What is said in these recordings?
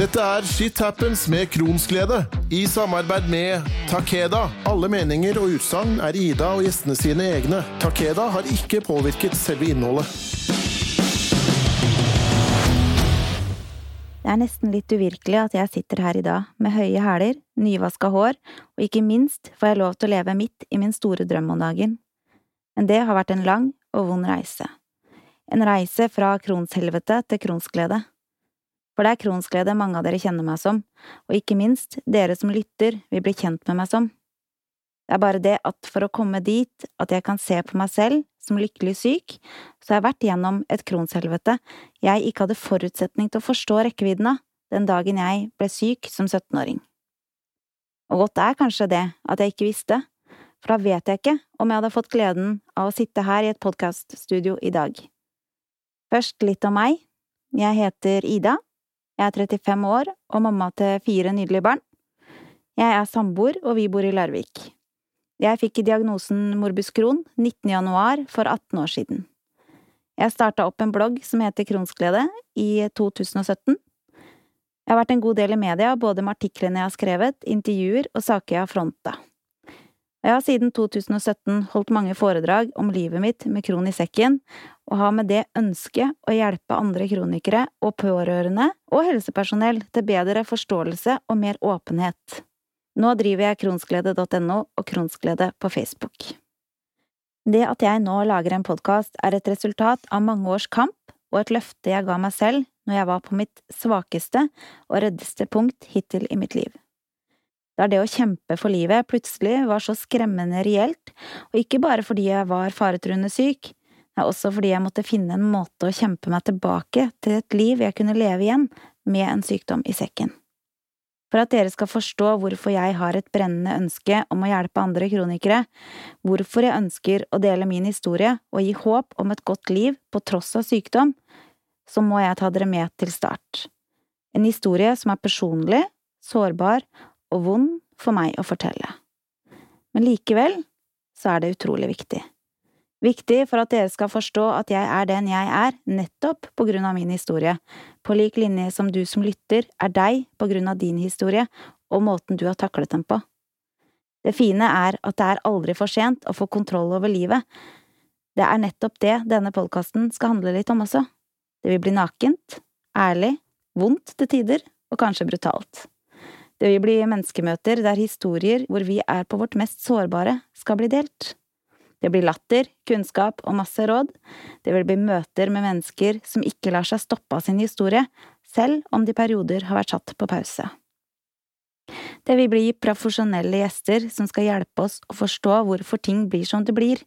Dette er Shit Happens med Kronsglede, i samarbeid med Takeda. Alle meninger og utsagn er Ida og gjestene sine egne. Takeda har ikke påvirket selve innholdet. Det er nesten litt uvirkelig at jeg sitter her i dag, med høye hæler, nyvaska hår, og ikke minst får jeg lov til å leve midt i min store drøm om dagen. Men det har vært en lang og vond reise. En reise fra kronshelvete til kronsglede. For det er kronsglede mange av dere kjenner meg som, og ikke minst dere som lytter vil bli kjent med meg som. Det er bare det at for å komme dit at jeg kan se på meg selv som lykkelig syk, så har jeg vært gjennom et kronshelvete jeg ikke hadde forutsetning til å forstå rekkevidden av den dagen jeg ble syk som 17-åring. Og godt er kanskje det at jeg ikke visste, for da vet jeg ikke om jeg hadde fått gleden av å sitte her i et podkaststudio i dag. Først litt om meg. Jeg heter Ida. Jeg er 35 år og mamma til fire nydelige barn. Jeg er samboer, og vi bor i Larvik. Jeg fikk diagnosen morbus Crohn 19. januar for 18 år siden. Jeg starta opp en blogg som heter Kronsglede i 2017. Jeg har vært en god del i media, både med artiklene jeg har skrevet, intervjuer og saker jeg har fronta. Jeg har siden 2017 holdt mange foredrag om livet mitt med kron i sekken, og har med det ønsket å hjelpe andre kronikere og pårørende og helsepersonell til bedre forståelse og mer åpenhet. Nå driver jeg kronsglede.no og Kronsglede på Facebook. Det at jeg nå lager en podkast, er et resultat av mange års kamp og et løfte jeg ga meg selv når jeg var på mitt svakeste og reddeste punkt hittil i mitt liv Da det å kjempe for livet plutselig var så skremmende reelt, og ikke bare fordi jeg var faretruende syk, også fordi jeg måtte finne en måte å kjempe meg tilbake til et liv jeg kunne leve igjen med en sykdom i sekken. For at dere skal forstå hvorfor jeg har et brennende ønske om å hjelpe andre kronikere, hvorfor jeg ønsker å dele min historie og gi håp om et godt liv på tross av sykdom, så må jeg ta dere med til start. En historie som er personlig, sårbar og vond for meg å fortelle. Men likevel så er det utrolig viktig. Viktig for at dere skal forstå at jeg er den jeg er, nettopp på grunn av min historie, på lik linje som du som lytter er deg på grunn av din historie og måten du har taklet den på. Det fine er at det er aldri for sent å få kontroll over livet. Det er nettopp det denne podkasten skal handle litt om også. Det vil bli nakent, ærlig, vondt til tider, og kanskje brutalt. Det vil bli menneskemøter der historier hvor vi er på vårt mest sårbare, skal bli delt. Det blir latter, kunnskap og masse råd. Det vil bli møter med mennesker som ikke lar seg stoppe av sin historie, selv om de perioder har vært satt på pause. Det vil bli profesjonelle gjester som skal hjelpe oss å forstå hvorfor ting blir som det blir,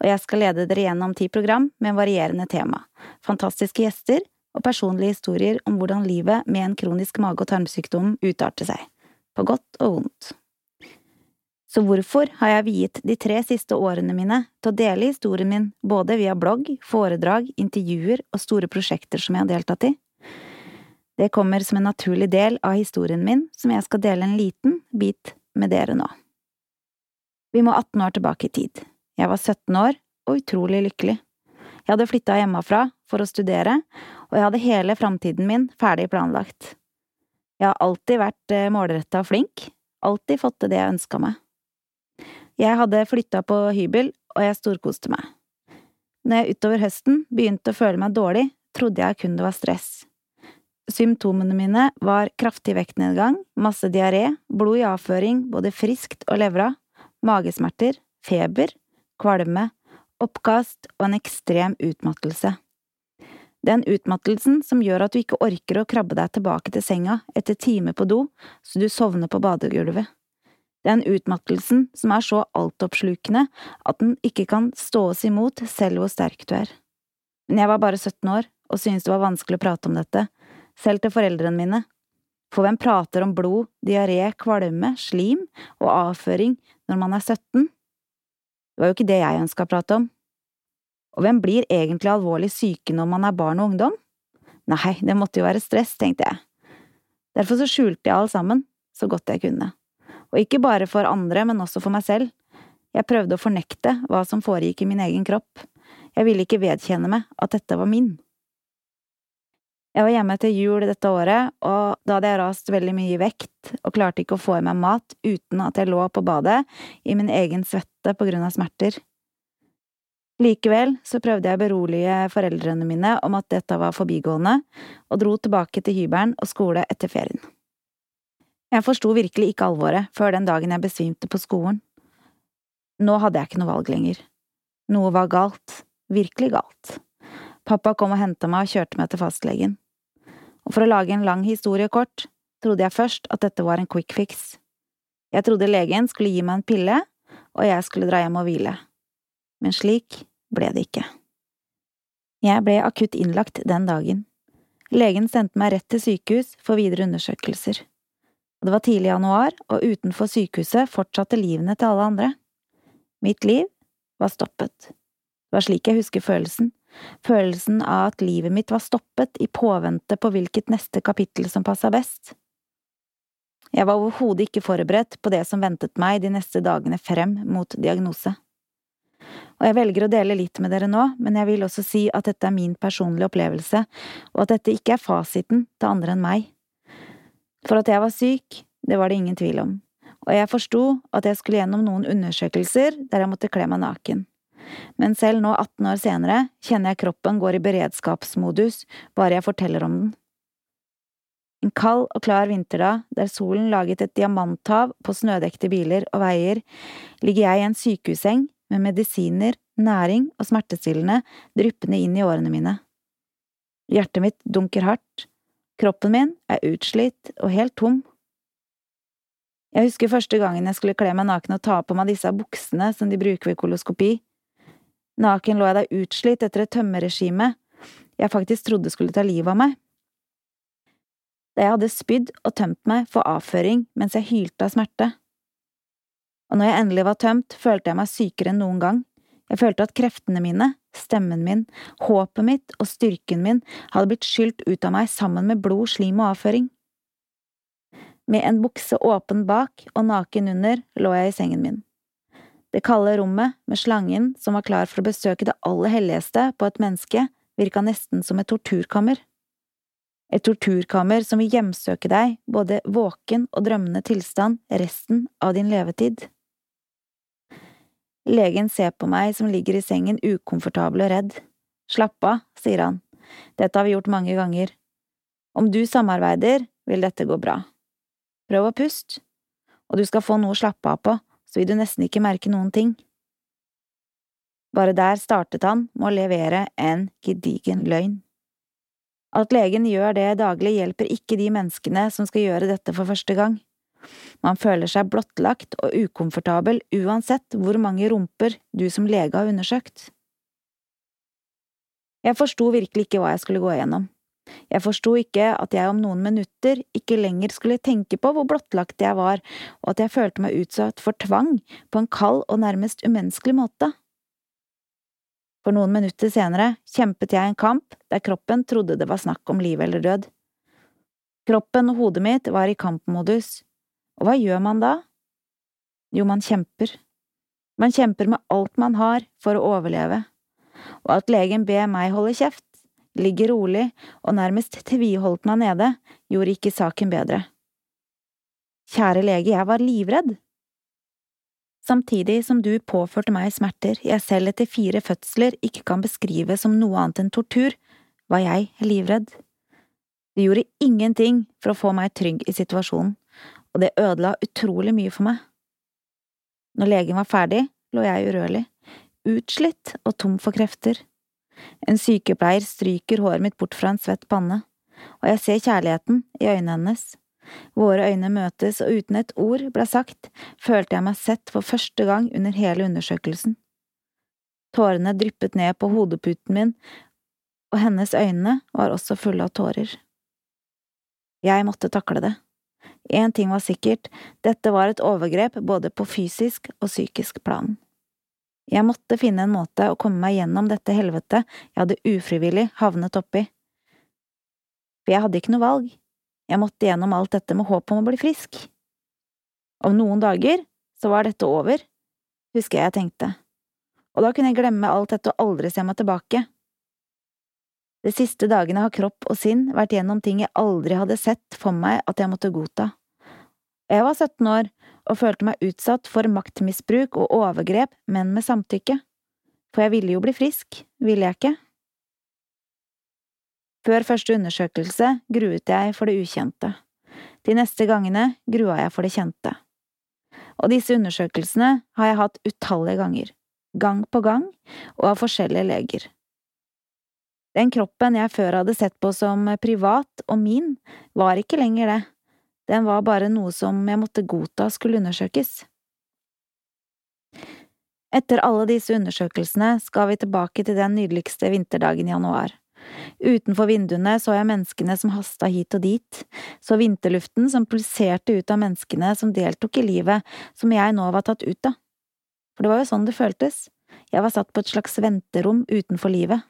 og jeg skal lede dere gjennom ti program med varierende tema, fantastiske gjester og personlige historier om hvordan livet med en kronisk mage- og tarmsykdom utarter seg, på godt og vondt. Så hvorfor har jeg viet de tre siste årene mine til å dele historien min både via blogg, foredrag, intervjuer og store prosjekter som jeg har deltatt i? Det kommer som en naturlig del av historien min, som jeg skal dele en liten bit med dere nå. Vi må 18 år tilbake i tid. Jeg var 17 år og utrolig lykkelig. Jeg hadde flytta hjemmefra for å studere, og jeg hadde hele framtiden min ferdig planlagt. Jeg har alltid vært eh, målretta og flink, alltid fått til det jeg ønska meg. Jeg hadde flytta på hybel, og jeg storkoste meg. Når jeg utover høsten begynte å føle meg dårlig, trodde jeg kun det var stress. Symptomene mine var kraftig vektnedgang, masse diaré, blod i avføring både friskt og levra, magesmerter, feber, kvalme, oppkast og en ekstrem utmattelse. Den utmattelsen som gjør at du ikke orker å krabbe deg tilbake til senga etter timer på do så du sovner på badegulvet. Den utmattelsen som er så altoppslukende at den ikke kan ståes imot selv hvor sterk du er. Men jeg var bare 17 år og syntes det var vanskelig å prate om dette, selv til foreldrene mine. For hvem prater om blod, diaré, kvalme, slim og avføring når man er 17? Det var jo ikke det jeg ønska å prate om. Og hvem blir egentlig alvorlig syke når man er barn og ungdom? Nei, det måtte jo være stress, tenkte jeg. Derfor så skjulte jeg alt sammen, så godt jeg kunne. Og ikke bare for andre, men også for meg selv. Jeg prøvde å fornekte hva som foregikk i min egen kropp. Jeg ville ikke vedkjenne meg at dette var min. Jeg var hjemme til jul dette året, og da hadde jeg rast veldig mye i vekt og klarte ikke å få i meg mat uten at jeg lå på badet i min egen svette på grunn av smerter. Likevel så prøvde jeg å berolige foreldrene mine om at dette var forbigående, og dro tilbake til hybelen og skole etter ferien. Jeg forsto virkelig ikke alvoret før den dagen jeg besvimte på skolen. Nå hadde jeg ikke noe valg lenger. Noe var galt, virkelig galt. Pappa kom og henta meg og kjørte meg til fastlegen og for å lage en lang historie kort, trodde jeg først at dette var en quick fix. Jeg trodde legen skulle gi meg en pille, og jeg skulle dra hjem og hvile. Men slik ble det ikke. Jeg ble akutt innlagt den dagen. Legen sendte meg rett til sykehus for videre undersøkelser. Det var tidlig januar, og utenfor sykehuset fortsatte livene til alle andre. Mitt liv var stoppet. Det var slik jeg husker følelsen, følelsen av at livet mitt var stoppet i påvente på hvilket neste kapittel som passa best. Jeg var overhodet ikke forberedt på det som ventet meg de neste dagene frem mot diagnose. Og jeg velger å dele litt med dere nå, men jeg vil også si at dette er min personlige opplevelse, og at dette ikke er fasiten til andre enn meg. For at jeg var syk, det var det ingen tvil om, og jeg forsto at jeg skulle gjennom noen undersøkelser der jeg måtte kle meg naken men selv nå, 18 år senere, kjenner jeg kroppen går i beredskapsmodus bare jeg forteller om den. En kald og klar vinterdag, der solen laget et diamanthav på snødekte biler og veier, ligger jeg i en sykehusseng med medisiner, næring og smertestillende dryppende inn i årene mine. Hjertet mitt dunker hardt, kroppen min er utslitt og helt tom. Jeg husker første gangen jeg skulle kle meg naken og ta på meg disse buksene som de bruker ved koloskopi. Naken lå jeg da utslitt etter et tømmerregime jeg faktisk trodde skulle ta livet av meg. Da jeg hadde spydd og tømt meg for avføring mens jeg hylte av smerte. Og når jeg endelig var tømt, følte jeg meg sykere enn noen gang. Jeg følte at kreftene mine, stemmen min, håpet mitt og styrken min hadde blitt skylt ut av meg sammen med blod, slim og avføring. Med en bukse åpen bak og naken under lå jeg i sengen min. Det kalde rommet, med slangen som var klar for å besøke det aller helligste på et menneske, virka nesten som et torturkammer. Et torturkammer som vil hjemsøke deg, både våken og drømmende tilstand, resten av din levetid. Legen ser på meg som ligger i sengen ukomfortabel og redd. Slapp av, sier han, dette har vi gjort mange ganger. Om du samarbeider, vil dette gå bra. Prøv å puste, og du skal få noe å slappe av på, så vil du nesten ikke merke noen ting. Bare der startet han med å levere en gedigen løgn. At legen gjør det daglig, hjelper ikke de menneskene som skal gjøre dette for første gang. Man føler seg blottlagt og ukomfortabel uansett hvor mange rumper du som lege har undersøkt. Jeg forsto virkelig ikke hva jeg skulle gå igjennom. Jeg forsto ikke at jeg om noen minutter ikke lenger skulle tenke på hvor blottlagt jeg var, og at jeg følte meg utsatt for tvang på en kald og nærmest umenneskelig måte. For noen minutter senere kjempet jeg en kamp der kroppen trodde det var snakk om liv eller død. Kroppen og hodet mitt var i kampmodus, og hva gjør man da? Jo, man kjemper. Man kjemper med alt man har for å overleve, og at legen ber meg holde kjeft, ligge rolig og nærmest tviholdt meg nede, gjorde ikke saken bedre. Kjære lege, jeg var livredd. Samtidig som du påførte meg smerter jeg selv etter fire fødsler ikke kan beskrive som noe annet enn tortur, var jeg livredd. Du gjorde ingenting for å få meg trygg i situasjonen, og det ødela utrolig mye for meg. Når legen var ferdig, lå jeg urørlig, utslitt og tom for krefter. En sykepleier stryker håret mitt bort fra en svett panne, og jeg ser kjærligheten i øynene hennes. Våre øyne møtes, og uten et ord ble sagt, følte jeg meg sett for første gang under hele undersøkelsen. Tårene dryppet ned på hodeputen min, og hennes øyne var også fulle av tårer. Jeg måtte takle det. Én ting var sikkert, dette var et overgrep både på fysisk og psykisk plan. Jeg måtte finne en måte å komme meg gjennom dette helvetet jeg hadde ufrivillig havnet oppi. For jeg hadde ikke noe valg, jeg måtte gjennom alt dette med håp om å bli frisk. Om noen dager så var dette over, husker jeg jeg tenkte, og da kunne jeg glemme alt dette og aldri se meg tilbake. De siste dagene har kropp og sinn vært gjennom ting jeg aldri hadde sett for meg at jeg måtte godta. Jeg var 17 år og følte meg utsatt for maktmisbruk og overgrep, men med samtykke. For jeg ville jo bli frisk, ville jeg ikke? Før første undersøkelse gruet jeg for det ukjente. De neste gangene grua jeg for det kjente. Og disse undersøkelsene har jeg hatt utallige ganger, gang på gang, og av forskjellige leger. Den kroppen jeg før hadde sett på som privat og min, var ikke lenger det, den var bare noe som jeg måtte godta skulle undersøkes. Etter alle disse undersøkelsene skal vi tilbake til den nydeligste vinterdagen i januar. Utenfor vinduene så jeg menneskene som hasta hit og dit, så vinterluften som pulserte ut av menneskene som deltok i livet som jeg nå var tatt ut av. For det var jo sånn det føltes, jeg var satt på et slags venterom utenfor livet.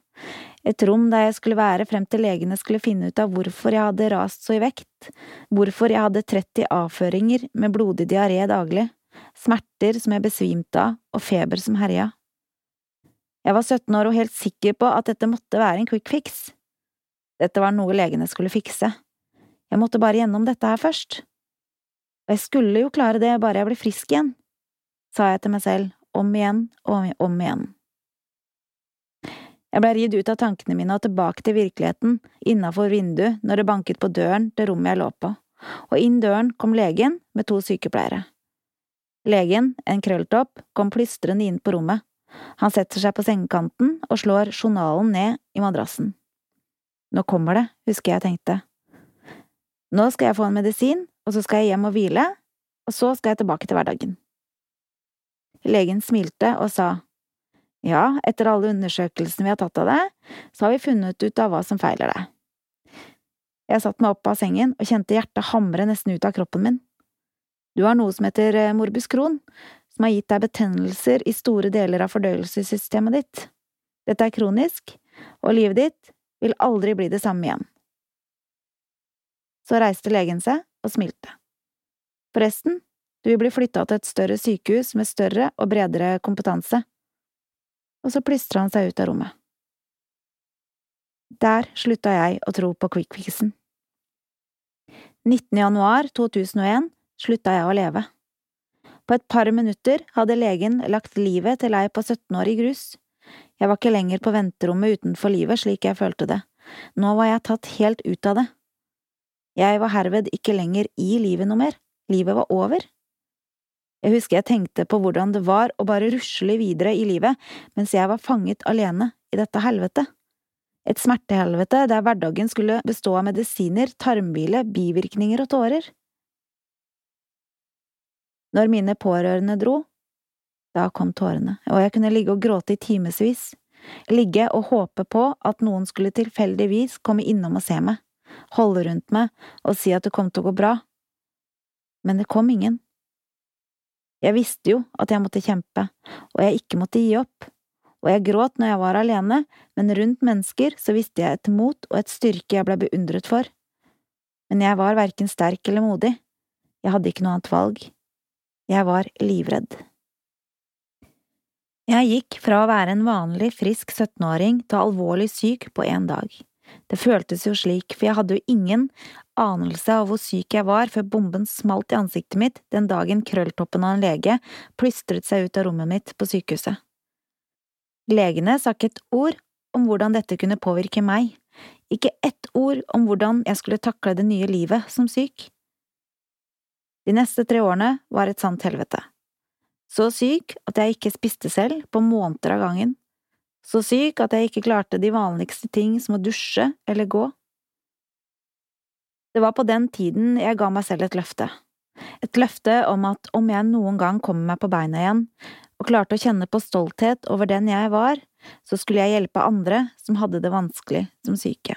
Et rom der jeg skulle være frem til legene skulle finne ut av hvorfor jeg hadde rast så i vekt, hvorfor jeg hadde 30 avføringer med blodig diaré daglig, smerter som jeg besvimte av og feber som herja. Jeg var 17 år og helt sikker på at dette måtte være en quick fix. Dette var noe legene skulle fikse. Jeg måtte bare gjennom dette her først. Og jeg skulle jo klare det bare jeg ble frisk igjen, sa jeg til meg selv, om igjen og om igjen. Jeg ble ridd ut av tankene mine og tilbake til virkeligheten, innafor vinduet når det banket på døren til rommet jeg lå på, og inn døren kom legen med to sykepleiere. Legen, en krølltopp, kom plystrende inn på rommet. Han setter seg på sengekanten og slår journalen ned i madrassen. Nå kommer det, husker jeg tenkte. Nå skal jeg få en medisin, og så skal jeg hjem og hvile, og så skal jeg tilbake til hverdagen. Legen smilte og sa ja, etter alle undersøkelsene vi har tatt av deg, så har vi funnet ut av hva som feiler deg. Jeg satte meg opp av sengen og kjente hjertet hamre nesten ut av kroppen min. Du har noe som heter eh, morbus Crohn, som har gitt deg betennelser i store deler av fordøyelsessystemet ditt. Dette er kronisk, og livet ditt vil aldri bli det samme igjen. Så reiste legen seg og smilte. Forresten, du vil bli flytta til et større sykehus med større og bredere kompetanse og så plystra han seg ut av rommet. Der slutta jeg å tro på quickfixen. 19. januar 2001 slutta jeg å leve. På et par minutter hadde legen lagt livet til ei på 17 år i grus. Jeg var ikke lenger på venterommet utenfor livet slik jeg følte det, nå var jeg tatt helt ut av det. Jeg var herved ikke lenger i livet noe mer, livet var over. Jeg husker jeg tenkte på hvordan det var å bare rusle videre i livet mens jeg var fanget alene i dette helvetet. Et smertehelvete der hverdagen skulle bestå av medisiner, tarmhvile, bivirkninger og tårer. Når mine pårørende dro, da kom tårene, og jeg kunne ligge og gråte i timevis, ligge og håpe på at noen skulle tilfeldigvis komme innom og se meg, holde rundt meg og si at det kom til å gå bra. Men det kom ingen. Jeg visste jo at jeg måtte kjempe, og jeg ikke måtte gi opp, og jeg gråt når jeg var alene, men rundt mennesker så visste jeg et mot og et styrke jeg ble beundret for. Men jeg var verken sterk eller modig, jeg hadde ikke noe annet valg, jeg var livredd. Jeg gikk fra å være en vanlig, frisk 17-åring til alvorlig syk på én dag. Det føltes jo slik, for jeg hadde jo ingen anelse av hvor syk jeg var før bomben smalt i ansiktet mitt den dagen krølltoppen av en lege plystret seg ut av rommet mitt på sykehuset. Legene sa ikke et ord om hvordan dette kunne påvirke meg, ikke ett ord om hvordan jeg skulle takle det nye livet som syk. De neste tre årene var et sant helvete. Så syk at jeg ikke spiste selv på måneder av gangen så syk at jeg ikke klarte de vanligste ting som å dusje eller gå. Det var på den tiden jeg ga meg selv et løfte, et løfte om at om jeg noen gang kommer meg på beina igjen og klarte å kjenne på stolthet over den jeg var, så skulle jeg hjelpe andre som hadde det vanskelig som syke.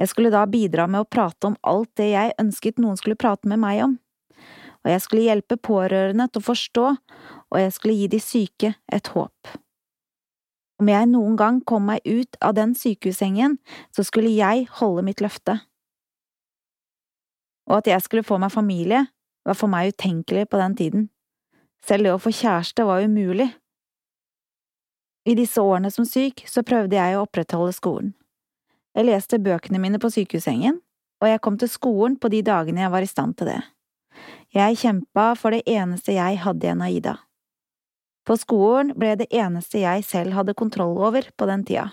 Jeg skulle da bidra med å prate om alt det jeg ønsket noen skulle prate med meg om, og jeg skulle hjelpe pårørende til å forstå, og jeg skulle gi de syke et håp. Om jeg noen gang kom meg ut av den sykehussengen, så skulle jeg holde mitt løfte. Og at jeg skulle få meg familie, var for meg utenkelig på den tiden. Selv det å få kjæreste var umulig. I disse årene som syk så prøvde jeg å opprettholde skolen. Jeg leste bøkene mine på sykehussengen, og jeg kom til skolen på de dagene jeg var i stand til det. Jeg kjempa for det eneste jeg hadde igjen av Ida. På skolen ble det eneste jeg selv hadde kontroll over på den tida.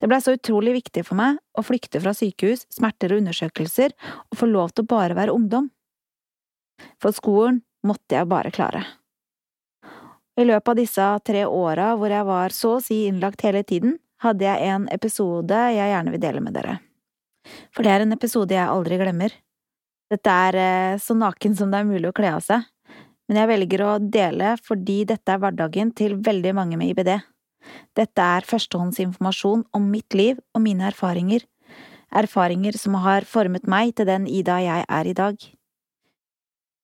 Det blei så utrolig viktig for meg å flykte fra sykehus, smerter og undersøkelser og få lov til å bare være ungdom. For skolen måtte jeg bare klare. I løpet av disse tre åra hvor jeg var så å si innlagt hele tiden, hadde jeg en episode jeg gjerne vil dele med dere. For det er en episode jeg aldri glemmer. Dette er eh, så naken som det er mulig å kle av seg, men jeg velger å dele fordi dette er hverdagen til veldig mange med IBD. Dette er førstehåndsinformasjon om mitt liv og mine erfaringer, erfaringer som har formet meg til den Ida jeg er i dag.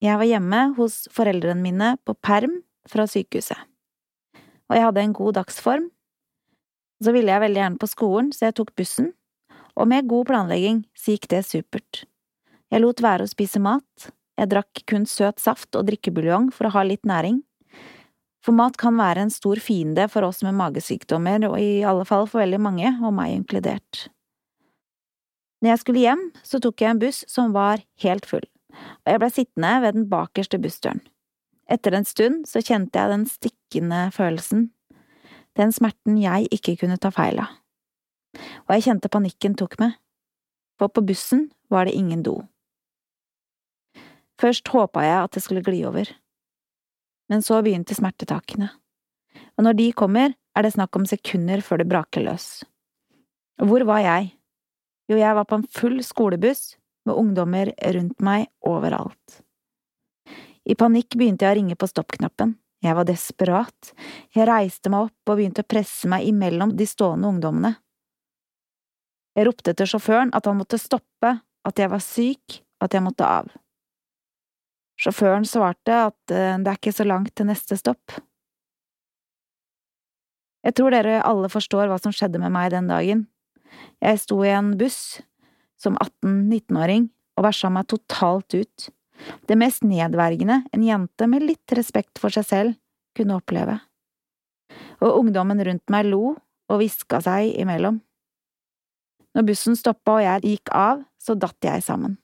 Jeg var hjemme hos foreldrene mine på perm fra sykehuset, og jeg hadde en god dagsform. Så ville jeg veldig gjerne på skolen, så jeg tok bussen, og med god planlegging så gikk det supert. Jeg lot være å spise mat, jeg drakk kun søt saft og drikkebuljong for å ha litt næring. For mat kan være en stor fiende for oss med magesykdommer, og i alle fall for veldig mange, og meg inkludert. Når jeg skulle hjem, så tok jeg en buss som var helt full, og jeg ble sittende ved den bakerste bussdøren. Etter en stund så kjente jeg den stikkende følelsen, den smerten jeg ikke kunne ta feil av. Og jeg kjente panikken tok meg, for på bussen var det ingen do. Først håpa jeg at det skulle gli over, men så begynte smertetakene, og når de kommer, er det snakk om sekunder før det braker løs. Hvor var jeg? Jo, jeg var på en full skolebuss med ungdommer rundt meg overalt. I panikk begynte jeg å ringe på stoppknappen. Jeg var desperat. Jeg reiste meg opp og begynte å presse meg imellom de stående ungdommene. Jeg ropte til sjåføren at han måtte stoppe, at jeg var syk, at jeg måtte av. Sjåføren svarte at eh, det er ikke så langt til neste stopp. Jeg tror dere alle forstår hva som skjedde med meg den dagen. Jeg sto i en buss som 18–19-åring og versa meg totalt ut, det mest nedverdigende en jente med litt respekt for seg selv kunne oppleve. Og ungdommen rundt meg lo og hviska seg imellom. Når bussen stoppa og jeg gikk av, så datt jeg sammen.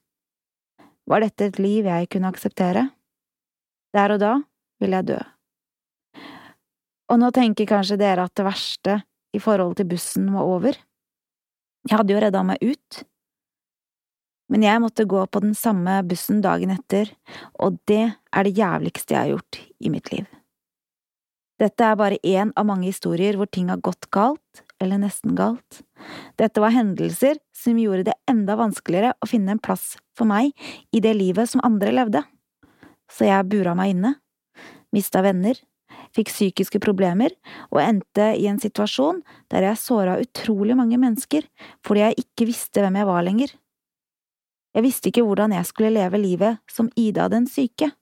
Var dette et liv jeg kunne akseptere? Der og da ville jeg dø. Og nå tenker kanskje dere at det verste i forhold til bussen var over. Jeg hadde jo redda meg ut. Men jeg måtte gå på den samme bussen dagen etter, og det er det jævligste jeg har gjort i mitt liv. Dette er bare én av mange historier hvor ting har gått galt, eller nesten galt. Dette var hendelser som gjorde det enda vanskeligere å finne en plass for meg i det livet som andre levde. Så jeg bura meg inne, mista venner, fikk psykiske problemer og endte i en situasjon der jeg såra utrolig mange mennesker fordi jeg ikke visste hvem jeg var lenger. Jeg visste ikke hvordan jeg skulle leve livet som Ida den syke.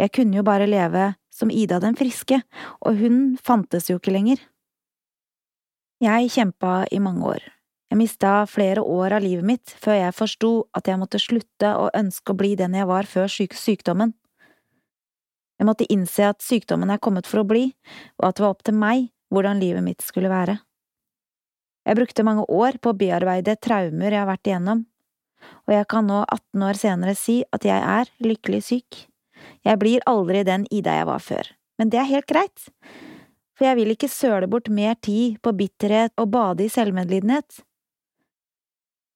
Jeg kunne jo bare leve som Ida den friske, og hun fantes jo ikke lenger. Jeg kjempa i mange år. Jeg mista flere år av livet mitt før jeg forsto at jeg måtte slutte å ønske å bli den jeg var før syk sykdommen. Jeg måtte innse at sykdommen er kommet for å bli, og at det var opp til meg hvordan livet mitt skulle være. Jeg brukte mange år på å bearbeide traumer jeg har vært igjennom, og jeg kan nå, 18 år senere, si at jeg er lykkelig syk. Jeg blir aldri den Ida jeg var før, men det er helt greit, for jeg vil ikke søle bort mer tid på bitterhet og bade i selvmedlidenhet.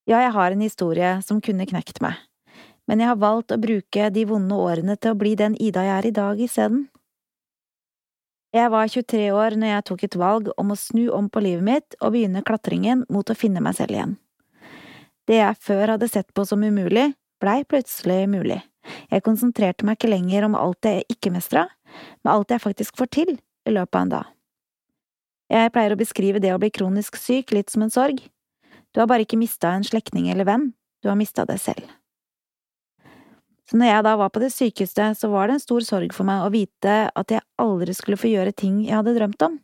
Ja, jeg har en historie som kunne knekt meg, men jeg har valgt å bruke de vonde årene til å bli den Ida jeg er i dag isteden. Jeg var 23 år når jeg tok et valg om å snu om på livet mitt og begynne klatringen mot å finne meg selv igjen. Det jeg før hadde sett på som umulig, blei plutselig mulig. Jeg konsentrerte meg ikke lenger om alt jeg ikke mestra, men alt jeg faktisk får til i løpet av en dag. Jeg pleier å beskrive det å bli kronisk syk litt som en sorg. Du har bare ikke mista en slektning eller venn, du har mista det selv. Så når jeg da var på det sykeste, så var det en stor sorg for meg å vite at jeg aldri skulle få gjøre ting jeg hadde drømt om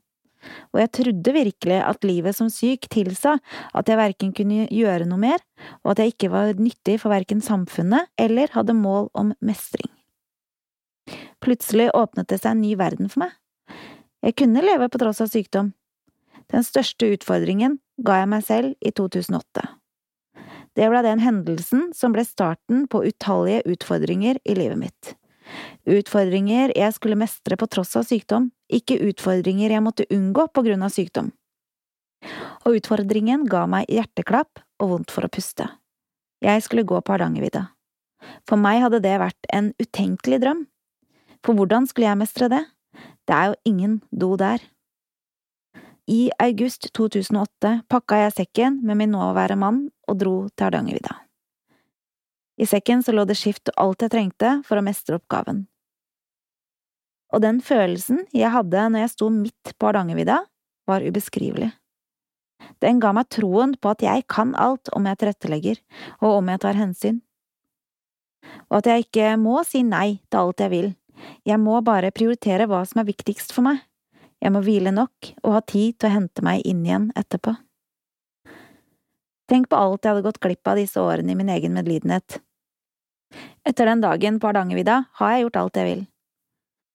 og jeg trodde virkelig at livet som syk tilsa at jeg verken kunne gjøre noe mer, og at jeg ikke var nyttig for verken samfunnet eller hadde mål om mestring. Plutselig åpnet det seg en ny verden for meg. Jeg kunne leve på tross av sykdom. Den største utfordringen ga jeg meg selv i 2008. Det ble den hendelsen som ble starten på utallige utfordringer i livet mitt. Utfordringer jeg skulle mestre på tross av sykdom, ikke utfordringer jeg måtte unngå på grunn av sykdom. Og utfordringen ga meg hjerteklapp og vondt for å puste. Jeg skulle gå på Hardangervidda. For meg hadde det vært en utenkelig drøm. For hvordan skulle jeg mestre det? Det er jo ingen do der. I august 2008 pakka jeg sekken med min nåværende mann og dro til Hardangervidda. I sekken så lå det skift og alt jeg trengte for å mestre oppgaven. Og den følelsen jeg hadde når jeg sto midt på Hardangervidda, var ubeskrivelig. Den ga meg troen på at jeg kan alt om jeg tilrettelegger, og om jeg tar hensyn. Og at jeg ikke må si nei til alt jeg vil, jeg må bare prioritere hva som er viktigst for meg. Jeg må hvile nok og ha tid til å hente meg inn igjen etterpå. Tenk på alt jeg hadde gått glipp av disse årene i min egen medlidenhet. Etter den dagen på Hardangervidda har jeg gjort alt jeg vil,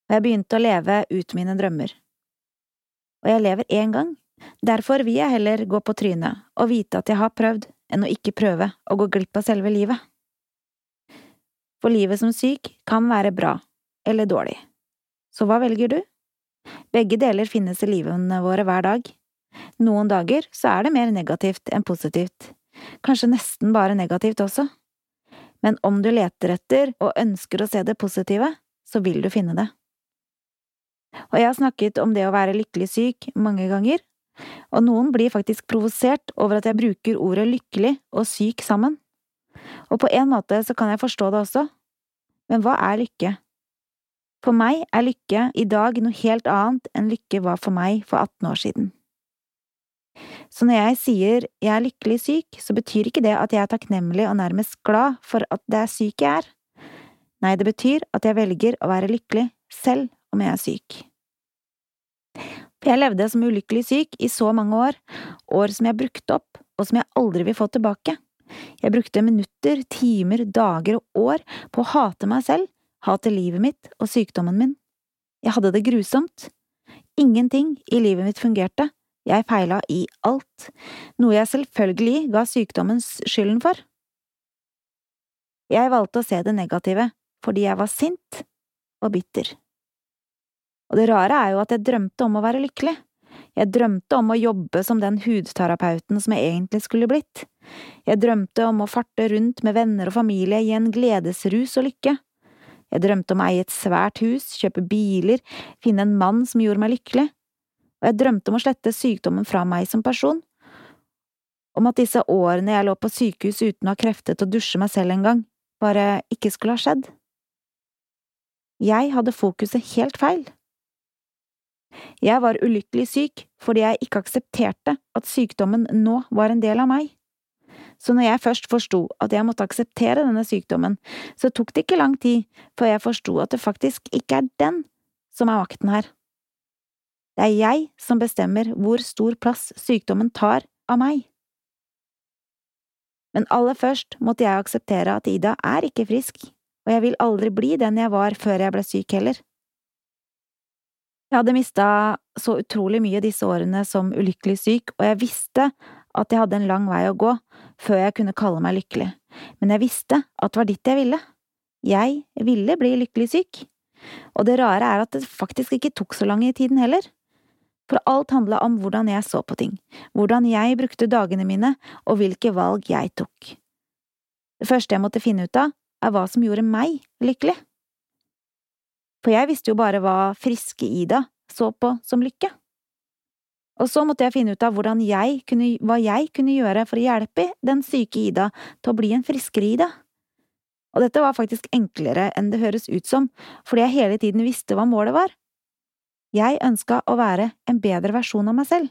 og jeg begynte å leve ut mine drømmer. Og jeg lever én gang, derfor vil jeg heller gå på trynet og vite at jeg har prøvd, enn å ikke prøve å gå glipp av selve livet. For livet som syk kan være bra eller dårlig. Så hva velger du? Begge deler finnes i livene våre hver dag. Noen dager så er det mer negativt enn positivt, kanskje nesten bare negativt også. Men om du leter etter og ønsker å se det positive, så vil du finne det. Og jeg har snakket om det å være lykkelig syk mange ganger, og noen blir faktisk provosert over at jeg bruker ordet lykkelig og syk sammen. Og på en måte så kan jeg forstå det også, men hva er lykke? For meg er lykke i dag noe helt annet enn lykke var for meg for 18 år siden. Så når jeg sier jeg er lykkelig syk, så betyr ikke det at jeg er takknemlig og nærmest glad for at det er syk jeg er. Nei, det betyr at jeg velger å være lykkelig selv om jeg er syk. For jeg levde som ulykkelig syk i så mange år, år som jeg brukte opp, og som jeg aldri vil få tilbake. Jeg brukte minutter, timer, dager og år på å hate meg selv hatet livet mitt og sykdommen min. Jeg hadde det grusomt. Ingenting i livet mitt fungerte, jeg feila i alt, noe jeg selvfølgelig ga sykdommen skylden for. Jeg valgte å se det negative fordi jeg var sint og bitter. Og det rare er jo at jeg drømte om å være lykkelig. Jeg drømte om å jobbe som den hudterapeuten som jeg egentlig skulle blitt. Jeg drømte om å farte rundt med venner og familie i en gledesrus og lykke. Jeg drømte om å eie et svært hus, kjøpe biler, finne en mann som gjorde meg lykkelig, og jeg drømte om å slette sykdommen fra meg som person, om at disse årene jeg lå på sykehus uten å ha krefter til å dusje meg selv engang, bare ikke skulle ha skjedd. Jeg hadde fokuset helt feil. Jeg var ulykkelig syk fordi jeg ikke aksepterte at sykdommen nå var en del av meg. Så når jeg først forsto at jeg måtte akseptere denne sykdommen, så tok det ikke lang tid før jeg forsto at det faktisk ikke er den som er makten her. Det er jeg som bestemmer hvor stor plass sykdommen tar av meg. Men aller først måtte jeg akseptere at Ida er ikke frisk, og jeg vil aldri bli den jeg var før jeg ble syk heller. Jeg hadde mista så utrolig mye disse årene som ulykkelig syk, og jeg visste at jeg hadde en lang vei å gå før jeg kunne kalle meg lykkelig, men jeg visste at det var dit jeg ville. Jeg ville bli lykkelig syk. Og det rare er at det faktisk ikke tok så lang i tiden heller. For alt handla om hvordan jeg så på ting, hvordan jeg brukte dagene mine, og hvilke valg jeg tok. Det første jeg måtte finne ut av, er hva som gjorde meg lykkelig. For jeg visste jo bare hva friske Ida så på som lykke. Og så måtte jeg finne ut av jeg kunne, hva jeg kunne gjøre for å hjelpe den syke Ida til å bli en friskere Ida. Og dette var faktisk enklere enn det høres ut som, fordi jeg hele tiden visste hva målet var. Jeg ønska å være en bedre versjon av meg selv.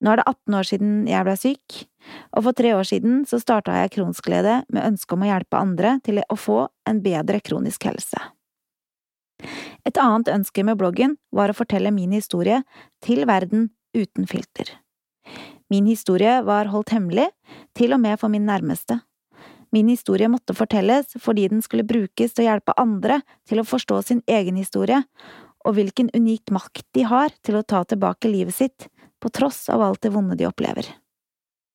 Nå er det 18 år siden jeg ble syk, og for tre år siden så starta jeg Kronsglede med ønske om å hjelpe andre til å få en bedre kronisk helse. Et annet ønske med bloggen var å fortelle min historie til verden uten filter. Min historie var holdt hemmelig, til og med for min nærmeste. Min historie måtte fortelles fordi den skulle brukes til å hjelpe andre til å forstå sin egen historie, og hvilken unik makt de har til å ta tilbake livet sitt på tross av alt det vonde de opplever.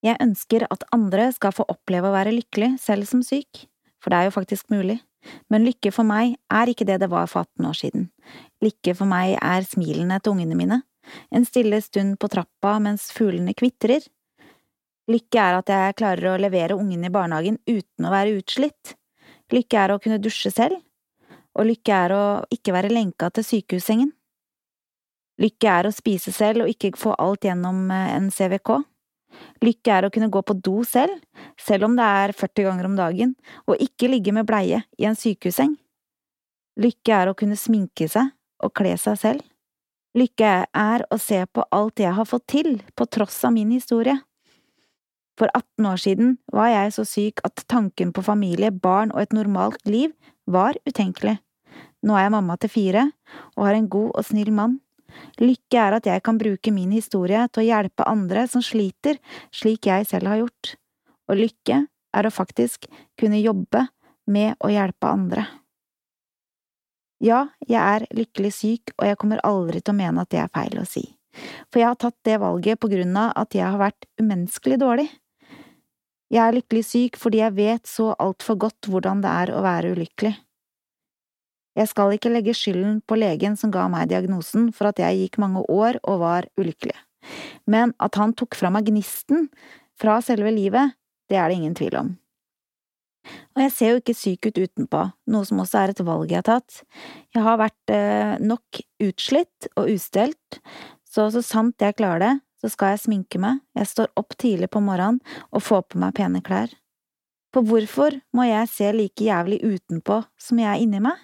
Jeg ønsker at andre skal få oppleve å være lykkelig selv som syk, for det er jo faktisk mulig. Men lykke for meg er ikke det det var for 18 år siden. Lykke for meg er smilene til ungene mine, en stille stund på trappa mens fuglene kvitrer. Lykke er at jeg klarer å levere ungene i barnehagen uten å være utslitt. Lykke er å kunne dusje selv, og lykke er å ikke være lenka til sykehussengen. Lykke er å spise selv og ikke få alt gjennom eh, en CVK. Lykke er å kunne gå på do selv, selv om det er 40 ganger om dagen, og ikke ligge med bleie i en sykehusseng. Lykke er å kunne sminke seg og kle seg selv. Lykke er å se på alt jeg har fått til, på tross av min historie. For 18 år siden var jeg så syk at tanken på familie, barn og et normalt liv var utenkelig. Nå er jeg mamma til fire og har en god og snill mann. Lykke er at jeg kan bruke min historie til å hjelpe andre som sliter slik jeg selv har gjort. Og lykke er å faktisk kunne jobbe med å hjelpe andre. Ja, jeg er lykkelig syk, og jeg kommer aldri til å mene at det er feil å si, for jeg har tatt det valget på grunn av at jeg har vært umenneskelig dårlig. Jeg er lykkelig syk fordi jeg vet så altfor godt hvordan det er å være ulykkelig. Jeg skal ikke legge skylden på legen som ga meg diagnosen for at jeg gikk mange år og var ulykkelig, men at han tok fra meg gnisten fra selve livet, det er det ingen tvil om. Og jeg ser jo ikke syk ut utenpå, noe som også er et valg jeg har tatt. Jeg har vært eh, nok utslitt og ustelt, så så sant jeg klarer det, så skal jeg sminke meg, jeg står opp tidlig på morgenen og får på meg pene klær. For hvorfor må jeg se like jævlig utenpå som jeg er inni meg?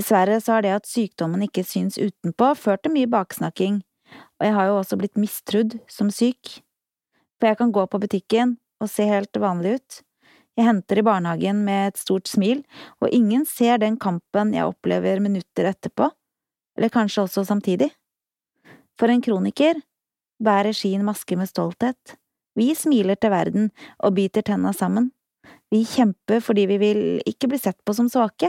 Dessverre så har det at sykdommen ikke syns utenpå, ført til mye baksnakking, og jeg har jo også blitt mistrodd som syk. For jeg kan gå på butikken og se helt vanlig ut. Jeg henter i barnehagen med et stort smil, og ingen ser den kampen jeg opplever minutter etterpå, eller kanskje også samtidig. For en kroniker bærer skien maske med stolthet. Vi smiler til verden og biter tenna sammen. Vi kjemper fordi vi vil ikke bli sett på som svake.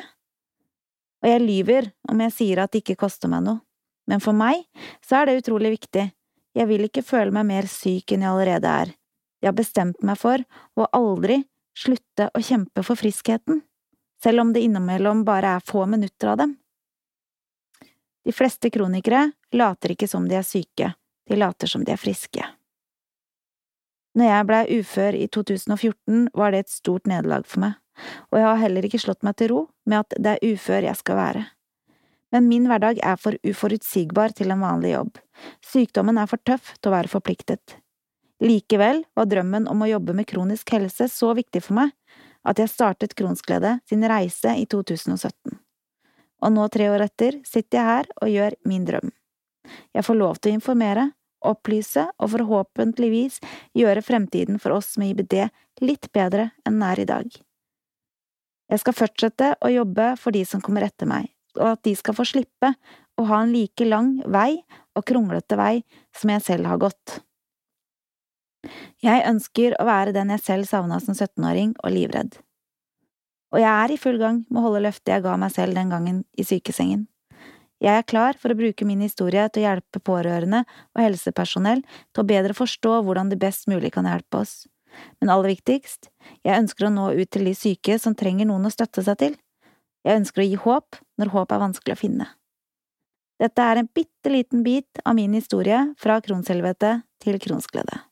Og jeg lyver om jeg sier at det ikke koster meg noe, men for meg så er det utrolig viktig. Jeg vil ikke føle meg mer syk enn jeg allerede er. Jeg har bestemt meg for å aldri slutte å kjempe for friskheten, selv om det innimellom bare er få minutter av dem. De fleste kronikere later ikke som de er syke, de later som de er friske. Når jeg blei ufør i 2014, var det et stort nederlag for meg, og jeg har heller ikke slått meg til ro med at det er ufør jeg skal være. Men min hverdag er for uforutsigbar til en vanlig jobb, sykdommen er for tøff til å være forpliktet. Likevel var drømmen om å jobbe med kronisk helse så viktig for meg at jeg startet Kronsglede sin reise i 2017. Og nå, tre år etter, sitter jeg her og gjør min drøm. Jeg får lov til å informere, opplyse og forhåpentligvis gjøre fremtiden for oss med IBD litt bedre enn den er i dag. Jeg skal fortsette å jobbe for de som kommer etter meg, og at de skal få slippe å ha en like lang vei og kronglete vei som jeg selv har gått. Jeg ønsker å være den jeg selv savna som 17-åring og livredd. Og jeg er i full gang med å holde løftet jeg ga meg selv den gangen i sykesengen. Jeg er klar for å bruke min historie til å hjelpe pårørende og helsepersonell til å bedre forstå hvordan de best mulig kan hjelpe oss. Men aller viktigst, jeg ønsker å nå ut til de syke som trenger noen å støtte seg til. Jeg ønsker å gi håp når håp er vanskelig å finne. Dette er en bitte liten bit av min historie fra kronshelvete til kronsglede.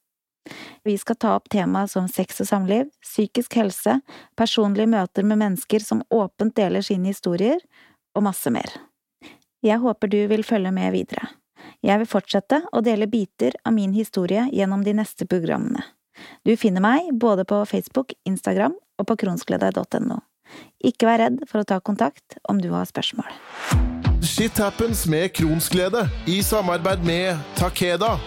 Vi skal ta opp temaer som sex og samliv, psykisk helse, personlige møter med mennesker som åpent deler sine historier, og masse mer. Jeg håper du vil følge med videre. Jeg vil fortsette å dele biter av min historie gjennom de neste programmene. Du finner meg både på Facebook, Instagram og på kronsglede.no. Ikke vær redd for å ta kontakt om du har spørsmål. Shit happens med Kronsglede i samarbeid med Takeda.